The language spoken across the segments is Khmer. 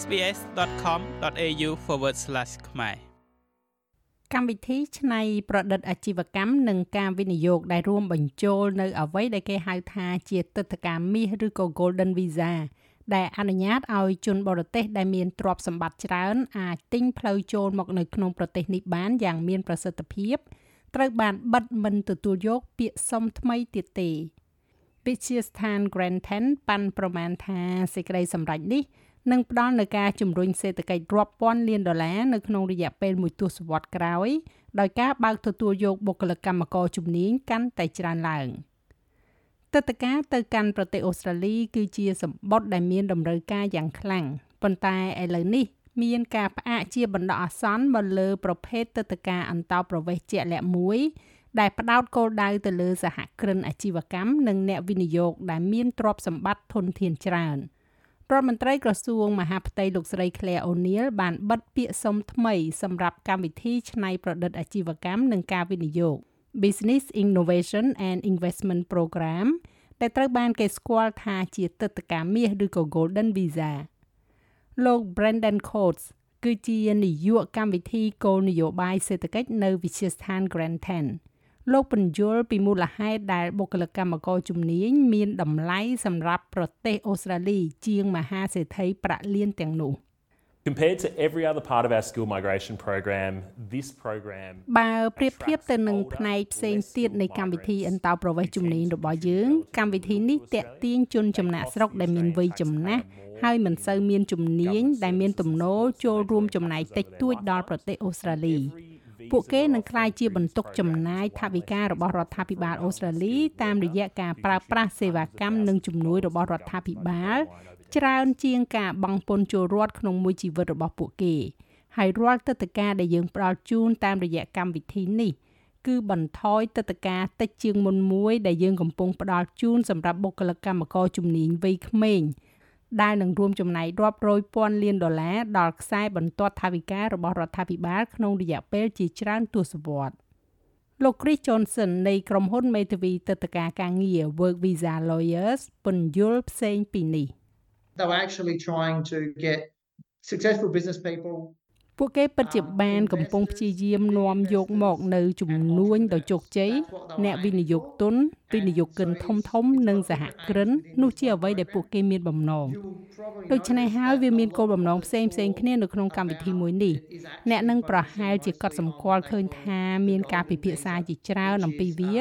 sbs.com.au/ ខ្មែរកម្មវិធីឆ្នៃប្រឌិតអាជីវកម្មនិងការវិនិយោគដែលរួមបញ្ចូលនៅអ្វីដែលគេហៅថាជាទឹកតការមាសឬក៏ Golden Visa ដែលអនុញ្ញាតឲ្យជនបរទេសដែលមានទ្រព្យសម្បត្តិច្រើនអាចទិញផ្លូវចូលមកនៅក្នុងប្រទេសនេះបានយ៉ាងមានប្រសិទ្ធភាពត្រូវបានបិទមិនទទួលយកពាក្យសុំថ្មីទៀតទេវិទ្យាស្ថាន Grantham ប៉ាន់ប្រមាណថាសេចក្តីសម្រេចនេះ នឹងផ្ដល់នូវការជំរុញសេដ្ឋកិច្ចរាប់ពាន់លានដុល្លារនៅក្នុងរយៈពេលមួយទសវត្សរ៍ក្រោយដោយការបើកទទួលយកបុគ្គលិកកម្មករជំនាញកាន់តែច្រើនឡើងទឹកតការទៅកាន់ប្រទេសអូស្ត្រាលី គឺជាសម្បត្តិដែលមានតម្រូវការយ៉ាងខ្លាំងប៉ុន្តែឥឡូវនេះ មានការផ្អាកជាបណ្ដោះអាសន្នមកលើប្រភេទទឹកតការអន្តោប្រវេសន៍ជាក់លាក់មួយដែលផ្ដោតគោលដៅទៅលើសហគ្រិនអាជីវកម្មនិងអ្នកវិនិយោគដែលមានទ្រព្យសម្បត្តិធនធានច្រើន។ រដ្ឋមន្ត្រីក្រសួងមហាផ្ទៃលោកស្រី Claire O'Neil បានបិទពាក្យសុំថ្មីសម្រាប់កម្មវិធីច្នៃប្រឌិតអាជីវកម្មនិងការវិនិយោគ Business Innovation and Investment Program ដែលត្រូវបានគេស្គាល់ថាជាទឹកតការមាសឬក៏ Golden Visa លោក Brendan Coates គឺជានាយកកម្មវិធីគោលនយោបាយសេដ្ឋកិច្ចនៅវិទ្យាស្ថាន Grantham លោកពន្យល់ពីមូលហេតុដែលបុគ្គលិកកម្មករជំនាញមានតម្លៃសម្រាប់ប្រទេសអូស្ត្រាលីជាងមហាសេដ្ឋីប្រាក់លានទាំងនោះ Compared to every other part of our skill migration program, this program បើប្រៀបធៀបទៅនឹងផ្នែកផ្សេងទៀតនៃកម្មវិធីអន្តោប្រវេសន៍ជំនាញរបស់យើង កម្មវិធីនេះតាក់ទាញជនចំណាក់ស្រុកដែលមានវ័យចំណាស់ហើយមិនសូវមានជំនាញដែលមានទំនោរចូលរួមចំណែកតិចតួចដល់ប្រទេសអូស្ត្រាលី ពួកគេនឹងក្លាយជាបន្ទុកចំណាយថវិការបស់រដ្ឋាភិបាលអូស្ត្រាលីតាមរយៈការប្រើប្រាស់សេវាកម្មនិងជំនួយរបស់រដ្ឋាភិបាលច្រើនជាងការបង់ពន្ធចូលរដ្ឋក្នុងមួយជីវិតរបស់ពួកគេហើយរាល់ទឹកតការដែលយើងផ្ដល់ជូនតាមរយៈកម្មវិធីនេះគឺបន្ថយទឹកតការតិចជាងមុនមួយដែលយើងកំពុងផ្ដល់ជូនសម្រាប់បុគ្គលិកកម្មករជំនាញវ័យក្មេង ដែលនឹងរួមចំណែករាប់រយពាន់លានដុល្លារដល់ខ្សែបន្ទាត់ថវិការបស់រដ្ឋាភិបាលក្នុងរយៈពេលជាច្រើនទសវត្សរ៍លោក Chris Johnson នៃក្រុមហ៊ុនមេធាវីទឹកតការការងារ Work Visa Lawyers ពន្យល់ផ្សេងពីនេះ They were actually trying to get successful business people ពួកគេពិតជាបានកំពុងព្យាយាមនាំយកមកនៅជំនួញដ៏ជោគជ័យអ្នកវិនិយោគទុនវិនិយោគិនធំធំនិងសហគ្រិននោះជាអ្វីដែលពួកគេមានបំណងដូច្នេះហើយវាមានគោលបំណងផ្សេងផ្សេងគ្នានៅក្នុងកម្មវិធីមួយនេះអ្នកនឹងប្រហែលជាកត់សម្គាល់ឃើញថាមានការពិភាក្សាជាច្រើនអំពីវា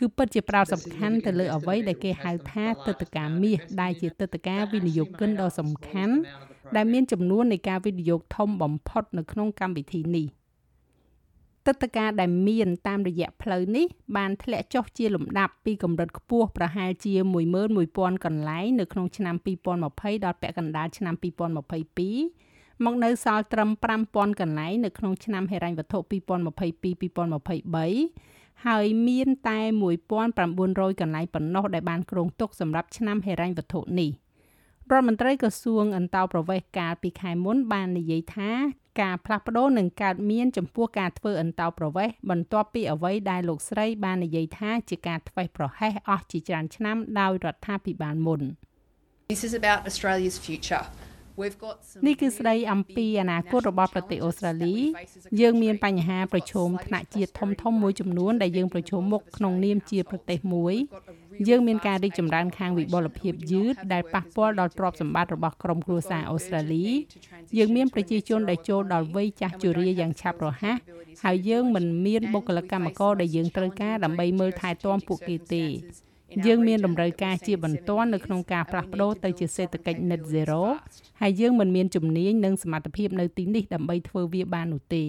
គឺពិតជាប្រោតសំខាន់ទៅលើអ្វីដែលគេហៅថាទឹកតការមាសដែលជាទឹកតការវិនិយោគិនដ៏សំខាន់ ដែលមានចំនួននៃការវិនិយោគធំបំផុតនៅក្នុងកម្មវិធីនេះទឹកតការដែលមានតាមរយៈផ្លូវនេះបានធ្លាក់ចុះជាលំដាប់ពីកម្រិតខ្ពស់ប្រហែលជា11000កន្លែងនៅក្នុងឆ្នាំ2020ដល់ពាក់កណ្ដាលឆ្នាំ2022មកនៅសល់ត្រឹម5000កន្លែងនៅក្នុងឆ្នាំហិរញ្ញវត្ថុ2022-2023ហើយមានតែ1900កន្លែងប៉ុណ្ណោះដែលបានគ្រោងទុកសម្រាប់ឆ្នាំហិរញ្ញវត្ថុនេះ។ រដ្ឋមន្ត្រីក្រសួងអន្តោប្រវេសន៍កាលពីខែមុនបាននិយាយថាការផ្លាស់ប្ដូរនឹងកើតមានចំពោះការធ្វើអន្តោប្រវេសន៍បន្ទាប់ពីអ្វីដែលលោកស្រីបាននិយាយថាជាការធ្វេសប្រហែសអស់ជាច្រើនឆ្នាំដោយរដ្ឋាភិបាលមុន This is about Australia's future នេះគឺស្ដីអំពីអនាគតរបស់ប្រទេសអូស្ត្រាលី យើងមានបញ្ហាប្រឈមថ្នាក់ជាតិធំធំមួយចំនួនដែលយើងប្រឈមមុខក្នុងនាមជាប្រទេសមួយ យើងមានការរីកចម្រើនខាងវិបុលភាពយឺតដែលប៉ះពាល់ដល់ទ្រព្យសម្បត្តិរបស់ក្រុមគ្រួសារអូស្ត្រាលី យើងមានប្រជាជនដែលចូលដល់វ័យចាស់ជរាយ៉ាងឆាប់រហ័សហើយយើងមិនមានបុគ្គលិកកម្មករដែលយើងត្រូវការដើម្បីមើលថែទាំពួកគេទេ យើងមានតម្រូវការជាបន្ទាន់នៅក្នុងការផ្លាស់ប្ដូរទៅជាសេដ្ឋកិច្ច net zero ហើយយើងមិនមានជំនាញនិងសមត្ថភាពនៅទីនេះដើម្បីធ្វើវាបាននោះទេ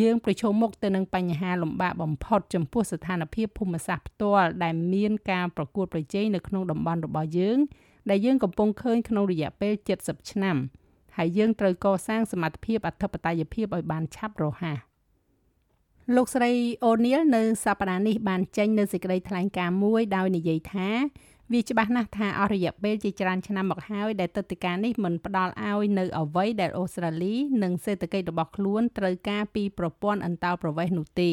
យើងប្រឈមមុខទៅនឹងបញ្ហាលំបាកបំផុតចំពោះស្ថានភាពភូមិសាស្ត្រផ្ទាល់ដែលមានការប្រកួតប្រជែងនៅក្នុងតំបន់របស់យើង ដែលយើងកំពុងឃើញក្នុងរយៈពេល70ឆ្នាំហើយយើងត្រូវកសាងសមត្ថភាពអធិបតេយ្យភាពឲ្យបានឆាប់រហ័ស លោកស្រីអូនីលនៅសប្តាហ៍នេះបានចេញនៅសេចក្តីថ្លែងការណ៍មួយដោយនិយាយថាវាច្បាស់ណាស់ថាអស់រយៈពេលជាច្រើនឆ្នាំមកហើយដែលទឹកដីកានេះមិនផ្ដល់ឲ្យនៅអ្វីដែលអូស្ត្រាលីនិងសេដ្ឋកិច្ចរបស់ខ្លួនត្រូវការពីប្រព័ន្ធអន្តោប្រវេសន៍នោះទេ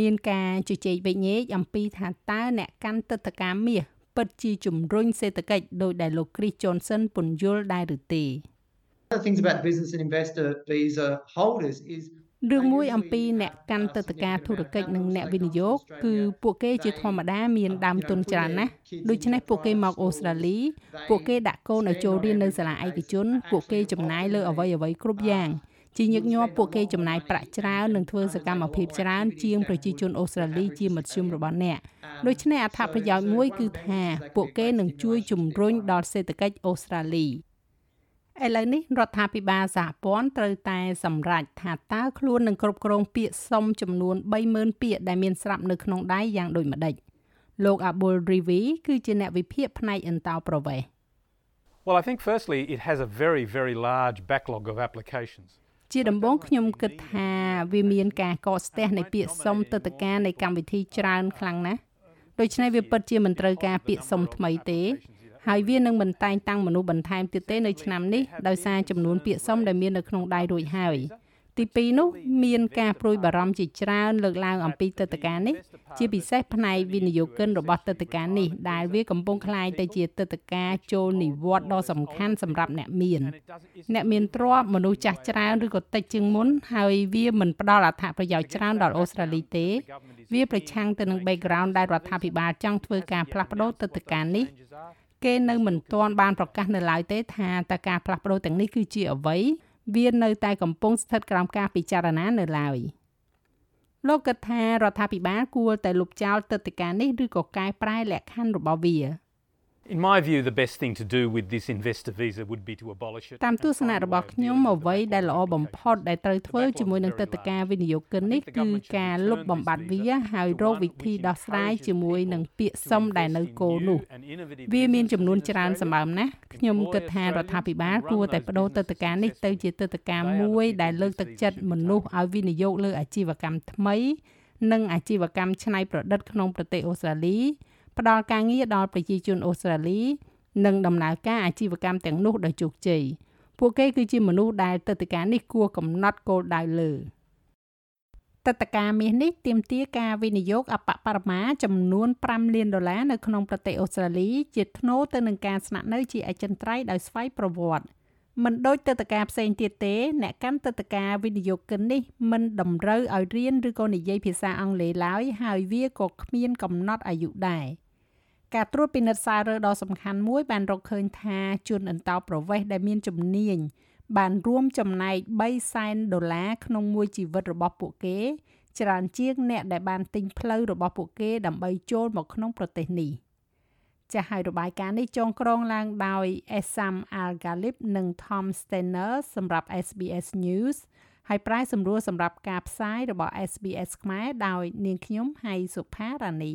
មានការជជែកវិញែកអំពីថាតើអ្នកកាន់ទឹកដីកាមាសពិតជាជំរុញសេដ្ឋកិច្ចដោយដែលលោក Chris Johnson ពន្យល់ដែរឬទេ the things about business and investor visa holders is រឿងមួយអំពីអ្នកកាន់ទឹកតការធុរកិច្ចនិងអ្នកវិនិយោគគឺពួកគេជាធម្មតាមានដើមទុនច្រើនណាស់ដូច្នេះពួកគេមកអូស្ត្រាលីពួកគេដាក់កូនឲ្យចូលរៀននៅសាលាឯកជន ពួកគេចំណាយលើអ្វីអ្វីគ្រប់យ៉ាងជាញឹកញាប់ពួកគេចំណាយប្រាក់ច្រើននិងធ្វើសកម្មភាពច្រើនជាងប្រជាជនអូស្ត្រាលីជាមធ្យមរបស់អ្នកដូច្នេះអត្ថប្រយោជន៍មួយគឺថាពួកគេនឹងជួយជំរុញដល់សេដ្ឋកិច្ចអូស្ត្រាលី ឥឡូវនេះរដ្ឋាភិបាលសហព័ន្ធត្រូវតែសម្រេចថាតើខ្លួននឹងគ្រប់គ្រងពាក្យសុំចំនួន30000ពាក្យដែលមានស្រាប់នៅក្នុងដៃយ៉ាងដូចម្ដេចលោក Abul Rivi គឺជាអ្នកវិភាគផ្នែកអន្តោប្រវេសន៍ Well, I think firstly it has a very, very large backlog of applications. ជាដំបូងខ្ញុំគិតថាវាមានការកកស្ទះនៃពាក្យសុំទឹកតការនៃកម្មវិធីច្រើនខ្លាំងណាស់ដូច្នេះវាពិតជាមិនត្រូវការពាក្យសុំថ្មីទេ ហើយវានឹងមិនតែងតាំងមនុស្សបន្ថែមទៀតទេនៅឆ្នាំនេះដោយសារចំនួនពាក្យសុំដែលមាននៅក្នុងដៃរួចហើយទី2នោះមានការព្រួយបារម្ភជាច្រើនលើកឡើងអំពីទឹកតការនេះជាពិសេសផ្នែកវិនិយោគិនរបស់ទឹកតការនេះដែលវាកំពុងคล้ายទៅជាទឹកតការចូលនិវត្តន៍ដ៏សំខាន់សម្រាប់អ្នកមានអ្នកមានទ្រព្យមនុស្សចាស់ច្រើនឬក៏តិចជាងមុនហើយវាមិនផ្ដល់អត្ថប្រយោជន៍ច្រើនដល់អូស្ត្រាលីទេវាប្រឆាំងទៅនឹង background ដែលរដ្ឋាភិបាលចង់ធ្វើការផ្លាស់ប្ដូរទឹកតការនេះ គេនៅមិនទាន់បានប្រកាសនៅឡើយទេថាតើការផ្លាស់ប្ដូរទាំងនេះគឺជាអ្វីវានៅតែកំពុងស្ថិតក្រោមការពិចារណានៅឡើយលោកគិតថារដ្ឋាភិបាលគួរតែលុបចោលទឹកដីកានេះឬក៏កែប្រែលក្ខខណ្ឌរបស់វា In my view, the best thing to do with this investor visa would be to abolish it. តាមទស្សនៈរបស់ខ្ញុំអ្វីដែលល្អបំផុតដែលត្រូវធ្វើជាមួយនឹងទឹកតការវិនិយោគិននេះគឺការលុបបំបាត់វាហើយរកវិធីដោះស្រាយជាមួយនឹងពាក្យសុំដែលនៅគោលនោះ វាមានចំនួនច្រើនសម្បើមណាស់ខ្ញុំគិតថារដ្ឋាភិបាលគួរតែបដូរទឹកតការនេះទៅជាទឹកតការមួយដែលលើកទឹកចិត្តមនុស្សឲ្យវិនិយោគលើអាជីវកម្មថ្មី និងអាជីវកម្មច្នៃប្រឌិតក្នុងប្រទេសអូស្ត្រាលី ផ្ដល់ការងារដល់ប្រជាជនអូស្ត្រាលី និងដំណើរការអាជីវកម្មទាំងនោះដោយជោគជ័យពួកគេគឺជាមនុស្សដែលទឹកតការនេះគួរកំណត់គោលដៅលើទឹកតការមាសនេះទាមទារការវិនិយោគអបបរមាចំនួន5លានដុល្លារនៅក្នុងប្រទេសអូស្ត្រាលីជាថ្នូរទៅនឹងការស្នាក់នៅជាអចិន្ត្រៃយ៍ដោយស្វ័យប្រវត្តិមិនដូចទឹកតការផ្សេងទៀតទេ អ្នកកាន់ទឹកតការវិនិយោគិននេះមិនតម្រូវឲ្យរៀនឬក៏និយាយភាសាអង់គ្លេសឡើយហើយវាក៏គ្មានកំណត់អាយុដែរ។ ការត្រួតពិនិត្យសាររើដ៏សំខាន់មួយបានរកឃើញថាជនអន្តោប្រវេសន៍ដែលមានជំនាញបានរួមចំណែក3សែនដុល្លារក្នុងមួយជីវិតរបស់ពួកគេ ច្រើនជាងអ្នកដែលបានទិញផ្លូវរបស់ពួកគេដើម្បីចូលមកក្នុងប្រទេសនេះចាស់ហើយរបាយការណ៍នេះចងក្រងឡើងដោយ Esam Al-Ghalib និង Tom Steiner សម្រាប់ SBS News ហើយប្រាយសម្រួលសម្រាប់ការផ្សាយរបស់ SBS ខ្មែរដោយនាងខ្ញុំហៃសុផារ៉ានី